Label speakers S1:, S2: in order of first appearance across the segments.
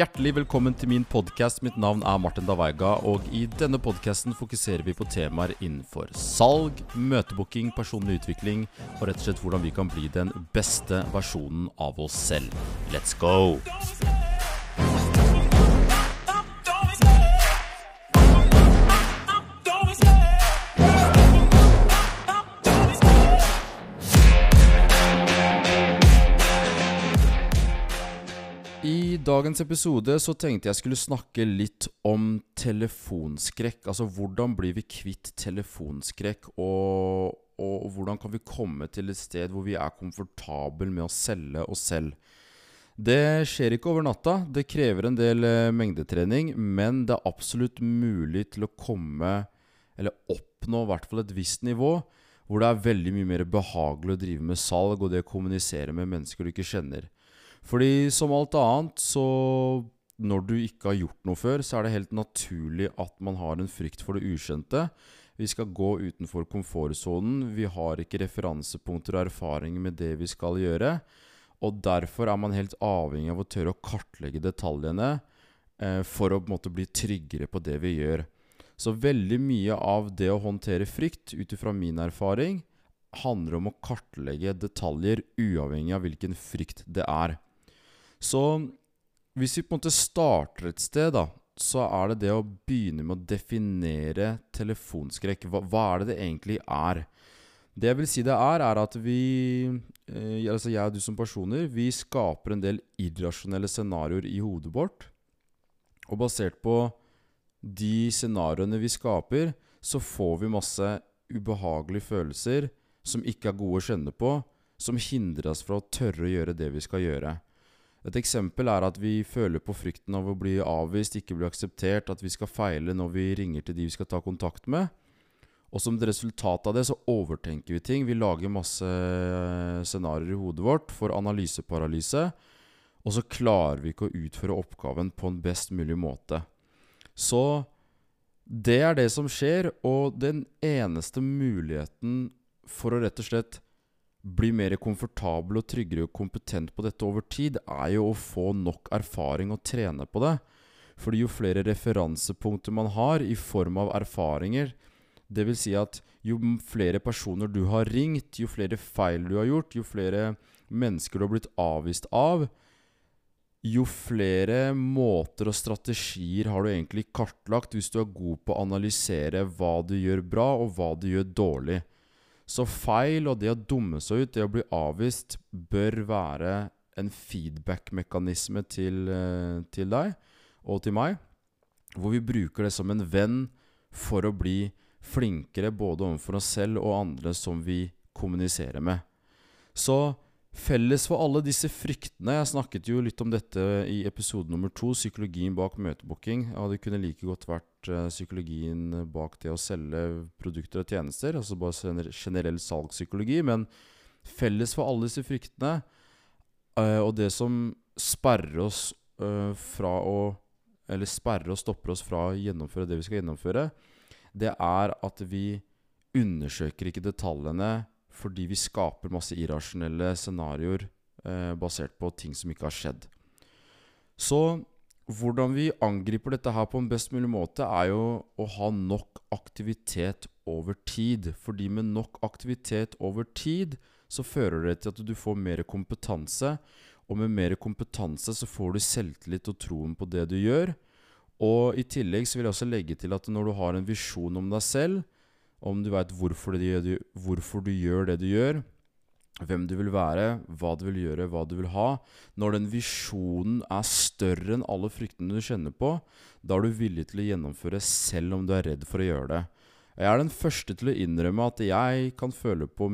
S1: Hjertelig velkommen til min podkast. Mitt navn er Martin Davaiga, og i denne podkasten fokuserer vi på temaer innenfor salg, møtebooking, personlig utvikling og rett og slett hvordan vi kan bli den beste versjonen av oss selv. Let's go! Dagens episode så tenkte jeg skulle snakke litt om telefonskrekk. Altså hvordan blir vi kvitt telefonskrekk, og, og hvordan kan vi komme til et sted hvor vi er komfortable med å selge oss selv. Det skjer ikke over natta. Det krever en del eh, mengdetrening, men det er absolutt mulig til å komme, eller oppnå i hvert fall et visst nivå, hvor det er veldig mye mer behagelig å drive med salg og det å kommunisere med mennesker du ikke kjenner. Fordi som alt annet, så når du ikke har gjort noe før, så er det helt naturlig at man har en frykt for det ukjente. Vi skal gå utenfor komfortsonen. Vi har ikke referansepunkter og erfaring med det vi skal gjøre. Og derfor er man helt avhengig av å tørre å kartlegge detaljene eh, for å på en måte bli tryggere på det vi gjør. Så veldig mye av det å håndtere frykt, ut ifra min erfaring, handler om å kartlegge detaljer uavhengig av hvilken frykt det er. Så hvis vi på en måte starter et sted, da, så er det det å begynne med å definere telefonskrekk. Hva, hva er det det egentlig er? Det jeg vil si det er, er at vi, eh, altså jeg og du som personer, vi skaper en del irrasjonelle scenarioer i hodet vårt. Og basert på de scenarioene vi skaper, så får vi masse ubehagelige følelser som ikke er gode å kjenne på, som hindrer oss fra å tørre å gjøre det vi skal gjøre. Et eksempel er at vi føler på frykten av å bli avvist, ikke bli akseptert, at vi skal feile når vi ringer til de vi skal ta kontakt med. Og som et resultat av det så overtenker vi ting. Vi lager masse eh, scenarioer i hodet vårt for analyseparalyse. Og så klarer vi ikke å utføre oppgaven på en best mulig måte. Så det er det som skjer, og den eneste muligheten for å rett og slett bli mer komfortabel og tryggere og kompetent på dette over tid, er jo å få nok erfaring og trene på det. Fordi jo flere referansepunkter man har i form av erfaringer, dvs. Si at jo flere personer du har ringt, jo flere feil du har gjort, jo flere mennesker du har blitt avvist av, jo flere måter og strategier har du egentlig kartlagt hvis du er god på å analysere hva du gjør bra, og hva du gjør dårlig. Så feil og det å dumme seg ut, det å bli avvist, bør være en feedback-mekanisme til, eh, til, deg og til meg. Hvor vi bruker det som en venn for å bli flinkere både overfor oss selv og andre som vi kommuniserer med. Så Felles for alle disse fryktene Jeg snakket jo litt om dette i episode nummer to, psykologien bak møtebooking. Ja, det kunne like godt vært uh, psykologien bak det å selge produkter og tjenester. Altså bare generell salgspsykologi. Men felles for alle disse fryktene, uh, og det som sperrer oss uh, fra å Eller sperrer og stopper oss fra å gjennomføre det vi skal gjennomføre, det er at vi undersøker ikke detaljene fordi vi skaper masse irrasjonelle scenarioer eh, basert på ting som ikke har skjedd. Så hvordan vi angriper dette her på en best mulig måte, er jo å ha nok aktivitet over tid. Fordi med nok aktivitet over tid så fører det til at du får mer kompetanse. Og med mer kompetanse så får du selvtillit og troen på det du gjør. Og i tillegg så vil jeg også legge til at når du har en visjon om deg selv, om du veit hvorfor, hvorfor, du gjør det du gjør, hvem du vil være, hva du vil gjøre, hva du vil ha Når den visjonen er større enn alle fryktene du kjenner på, da er du villig til å gjennomføre selv om du er redd for å gjøre det. Jeg er den første til å innrømme at jeg kan føle på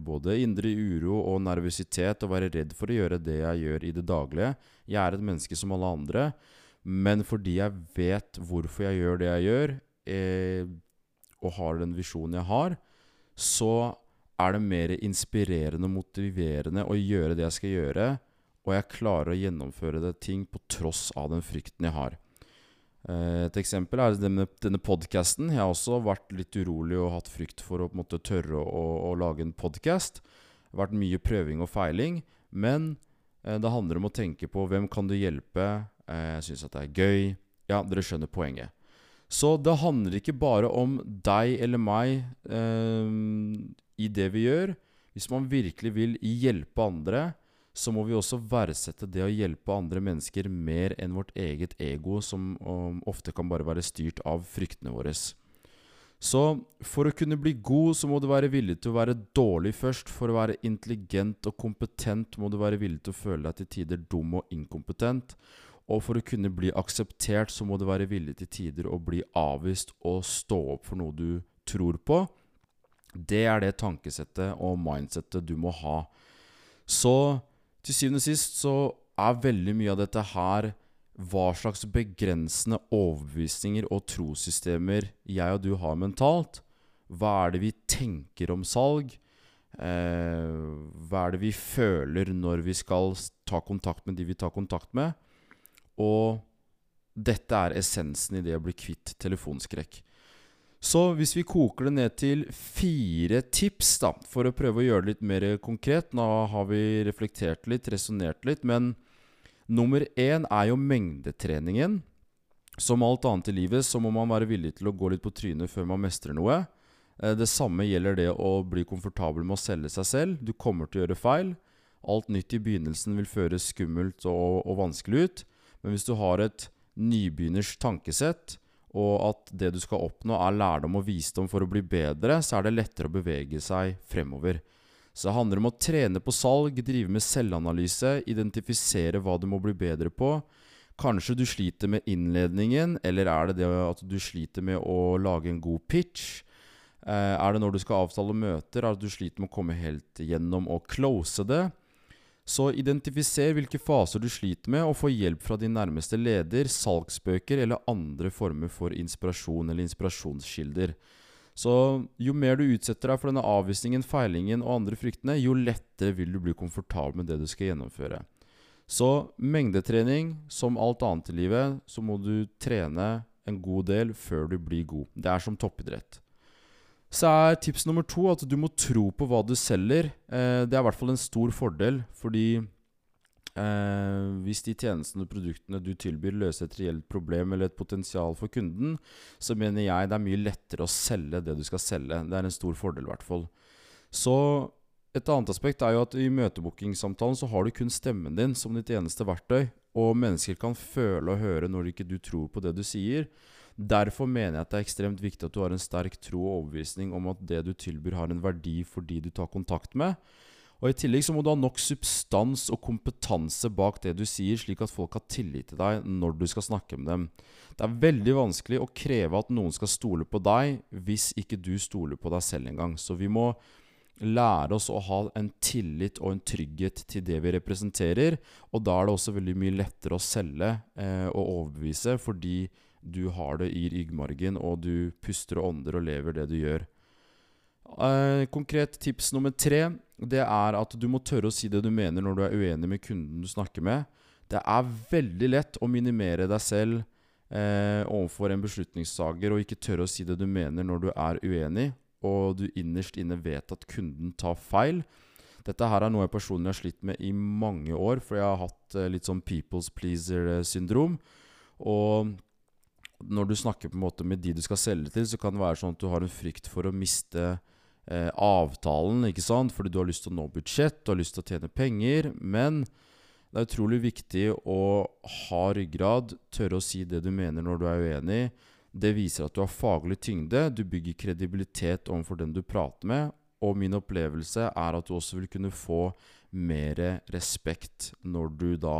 S1: både indre uro og nervøsitet og være redd for å gjøre det jeg gjør i det daglige. Jeg er et menneske som alle andre, men fordi jeg vet hvorfor jeg gjør det jeg gjør, eh, og har den visjonen jeg har, så er det mer inspirerende og motiverende å gjøre det jeg skal gjøre, og jeg klarer å gjennomføre det ting på tross av den frykten jeg har. Eh, et eksempel er denne, denne podkasten. Jeg har også vært litt urolig og hatt frykt for å måte tørre å, å, lage en podkast. Vært mye prøving og feiling, men eh, det handler om å tenke på hvem kan du hjelpe Eh, jeg syns at det er gøy. Ja, dere skjønner poenget. Så det handler ikke bare om deg eller meg eh, i det vi gjør. Hvis man virkelig vil hjelpe andre, så må vi også verdsette det å hjelpe andre mennesker mer enn vårt eget ego, som um, ofte kan bare være styrt av fryktene våre. Så for å kunne bli god, så må du være villig til å være dårlig først. For å være intelligent og kompetent må du være villig til å føle deg til tider dum og inkompetent. Og for å kunne bli akseptert, så må du være villig til tider å bli avvist og stå opp for noe du tror på. Det er det tankesettet og mindsettet du må ha. Så til syvende og sist så er veldig mye av dette her hva slags begrensende overbevisninger og trossystemer jeg og du har mentalt. Hva er det vi tenker om salg? Eh, hva er det vi føler når vi skal ta kontakt med de vi tar kontakt med? Og dette er essensen i det å bli kvitt telefonskrekk. Så hvis vi koker det ned til fire tips, da, for å prøve å gjøre det litt mer konkret Nå har vi reflektert litt, resonnert litt, men nummer én er jo mengdetreningen. Som alt annet i livet så må man være villig til å gå litt på trynet før man mestrer noe. Eh, det samme gjelder det å bli komfortabel med å selge seg selv. Du kommer til å gjøre feil. Alt nytt i begynnelsen vil føles skummelt og, og vanskelig ut. Men hvis du har et nybegynners tankesett, og at det du skal oppnå, er lærdom og visdom for å bli bedre, så er det lettere å bevege seg fremover. Så det handler om å trene på salg, drive med selvanalyse, identifisere hva du må bli bedre på. Kanskje du sliter med innledningen, eller er det det at du sliter med å lage en god pitch? Eh, er det når du skal avtale møter, er det at du sliter med å komme helt gjennom og close det? Så identifiser hvilke faser du sliter med, og få hjelp fra din nærmeste leder, salgsbøker eller andre former for inspirasjon eller inspirasjonskilder. Så jo mer du utsetter deg for denne avvisningen, feilingen og andre fryktene, jo lettere vil du bli komfortabel med det du skal gjennomføre. Så mengdetrening, som alt annet i livet, så må du trene en god del før du blir god. Det er som toppidrett. Så er tips nummer to at du må tro på hva du selger. Eh, det er i hvert fall en stor fordel, fordi eh, hvis de tjenestene og produktene du tilbyr, løser et reelt problem eller et potensial for kunden, så mener jeg det er mye lettere å selge det du skal selge. Det er en stor fordel, i hvert fall. Så et annet aspekt er jo at i møtebookingsamtalen så har du kun stemmen din som ditt eneste verktøy, og mennesker kan føle og høre når ikke du tror på det du sier. Derfor mener jeg at det er ekstremt viktig at du har en sterk tro og overbevisning om at det du tilbyr, har en verdi for de du tar kontakt med. Og I tillegg så må du ha nok substans og kompetanse bak det du sier, slik at folk har tillit til deg når du skal snakke med dem. Det er veldig vanskelig å kreve at noen skal stole på deg hvis ikke du stoler på deg selv engang. Så vi må lære oss å ha en tillit og en trygghet til det vi representerer. Og da er det også veldig mye lettere å selge eh, og overbevise, fordi du har det i ryggmargen, og du puster og ånder og lever det du gjør. Eh, konkret tips nummer tre det er at du må tørre å si det du mener når du er uenig med kunden du snakker med. Det er veldig lett å minimere deg selv eh, overfor en beslutningstaker og ikke tørre å si det du mener når du er uenig, og du innerst inne vet at kunden tar feil. Dette her er noe jeg personlig har slitt med i mange år, for jeg har hatt eh, litt sånn people's pleaser-syndrom. Og når du snakker på en måte med de du skal selge til, så kan det være sånn at du har en frykt for å miste eh, avtalen, ikke sant? Fordi du har lyst til å nå budsjett, du har lyst til å tjene penger. Men det er utrolig viktig å ha ryggrad, tørre å si det du mener når du er uenig. Det viser at du har faglig tyngde, du bygger kredibilitet overfor den du prater med. Og min opplevelse er at du også vil kunne få mer respekt når du da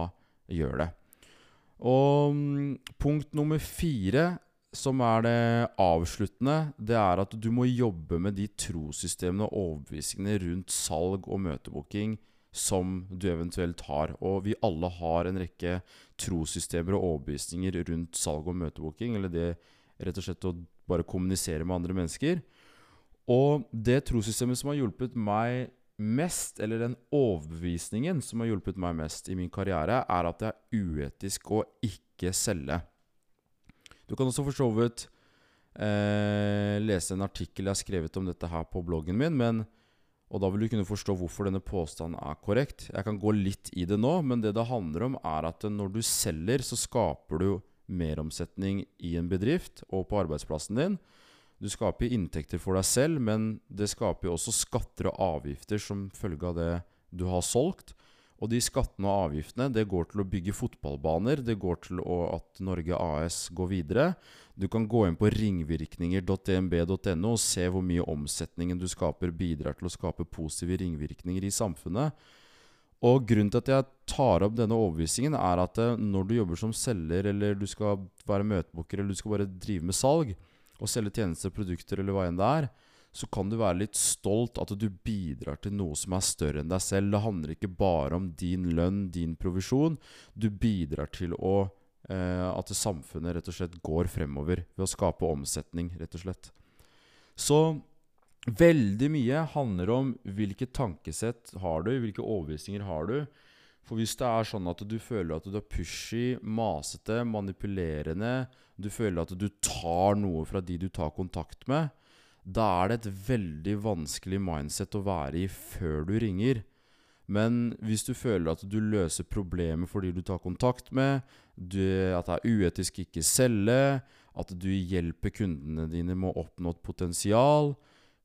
S1: gjør det. Og mm, punkt nummer fire, som er det avsluttende, det er at du må jobbe med de trossystemene og overbevisningene rundt salg og møtebooking som du eventuelt har. Og vi alle har en rekke trossystemer og overbevisninger rundt salg og møtebooking, eller det rett og slett å bare kommunisere med andre mennesker. Og det trossystemet som har hjulpet meg mest, eller den overbevisningen som har hjulpet meg mest i min karriere, er at det er uetisk å ikke selge. Du kan også for så vidt eh, lese en artikkel jeg har skrevet om dette her på bloggen min, men Og da vil du kunne forstå hvorfor denne påstanden er korrekt. Jeg kan gå litt i det nå, men det det handler om, er at når du selger, så skaper du meromsetning i en bedrift og på arbeidsplassen din. Du skaper inntekter for deg selv, men det skaper også skatter og avgifter som følge av det du har solgt. Og de skattene og avgiftene det går til å bygge fotballbaner, det går til at Norge AS går videre. Du kan gå inn på ringvirkninger.dnb.no og se hvor mye omsetningen du skaper, bidrar til å skape positive ringvirkninger i samfunnet. Og Grunnen til at jeg tar opp denne overbevisningen, er at eh, når du jobber som selger, eller du skal være møtebooker, eller du skal bare drive med salg, og selge tjenester, produkter, eller hva enn det er, så kan du være litt stolt at du bidrar til noe som er større enn deg selv. Det handler ikke bare om din lønn, din provisjon. Du bidrar til å, eh, at samfunnet rett og slett går fremover ved å skape omsetning, rett og slett. Så veldig mye handler om hvilket tankesett har du, hvilke overbevisninger har du. For hvis det er sånn at du føler at du er pushy, masete, manipulerende, du føler at du tar noe fra de du tar kontakt med, da er det et veldig vanskelig mindset å være i før du ringer. Men hvis du føler at du løser problemet fordi du tar kontakt med, du, at det er uetisk ikke selge, at du hjelper kundene dine med å oppnå et potensial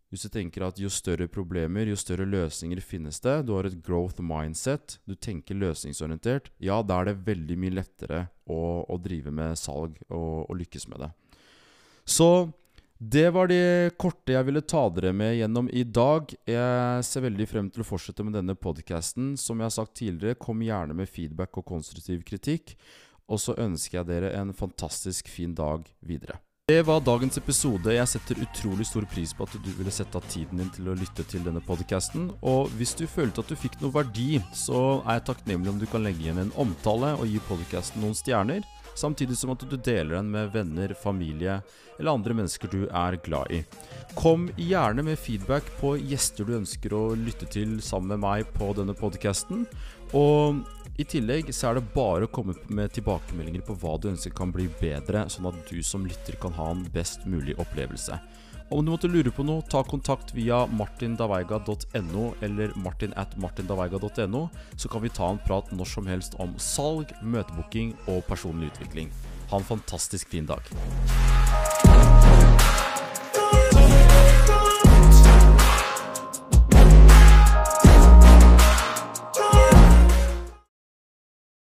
S1: Hvis du tenker at jo større problemer, jo større løsninger finnes det, du har et growth mindset, du tenker løsningsorientert, ja, da er det veldig mye lettere å, å drive med salg og, og lykkes med det. Så det var det korte jeg ville ta dere med gjennom i dag. Jeg ser veldig frem til å fortsette med denne podkasten. Som jeg har sagt tidligere, kom gjerne med feedback og konstruktiv kritikk. Og så ønsker jeg dere en fantastisk fin dag videre. Det var dagens episode. Jeg setter utrolig stor pris på at du ville sette av tiden din til å lytte til denne podkasten. Og hvis du følte at du fikk noe verdi, så er jeg takknemlig om du kan legge igjen en omtale og gi podkasten noen stjerner samtidig som at du deler den med venner, familie eller andre mennesker du er glad i. Kom gjerne med feedback på gjester du ønsker å lytte til sammen med meg på denne podkasten. Og i tillegg så er det bare å komme med tilbakemeldinger på hva du ønsker kan bli bedre, sånn at du som lytter kan ha en best mulig opplevelse. Om du måtte lure på noe, ta kontakt via martindaveiga.no eller martin at martindaveiga.no, så kan vi ta en prat når som helst om salg, møtebooking og personlig utvikling. Ha en fantastisk fin dag.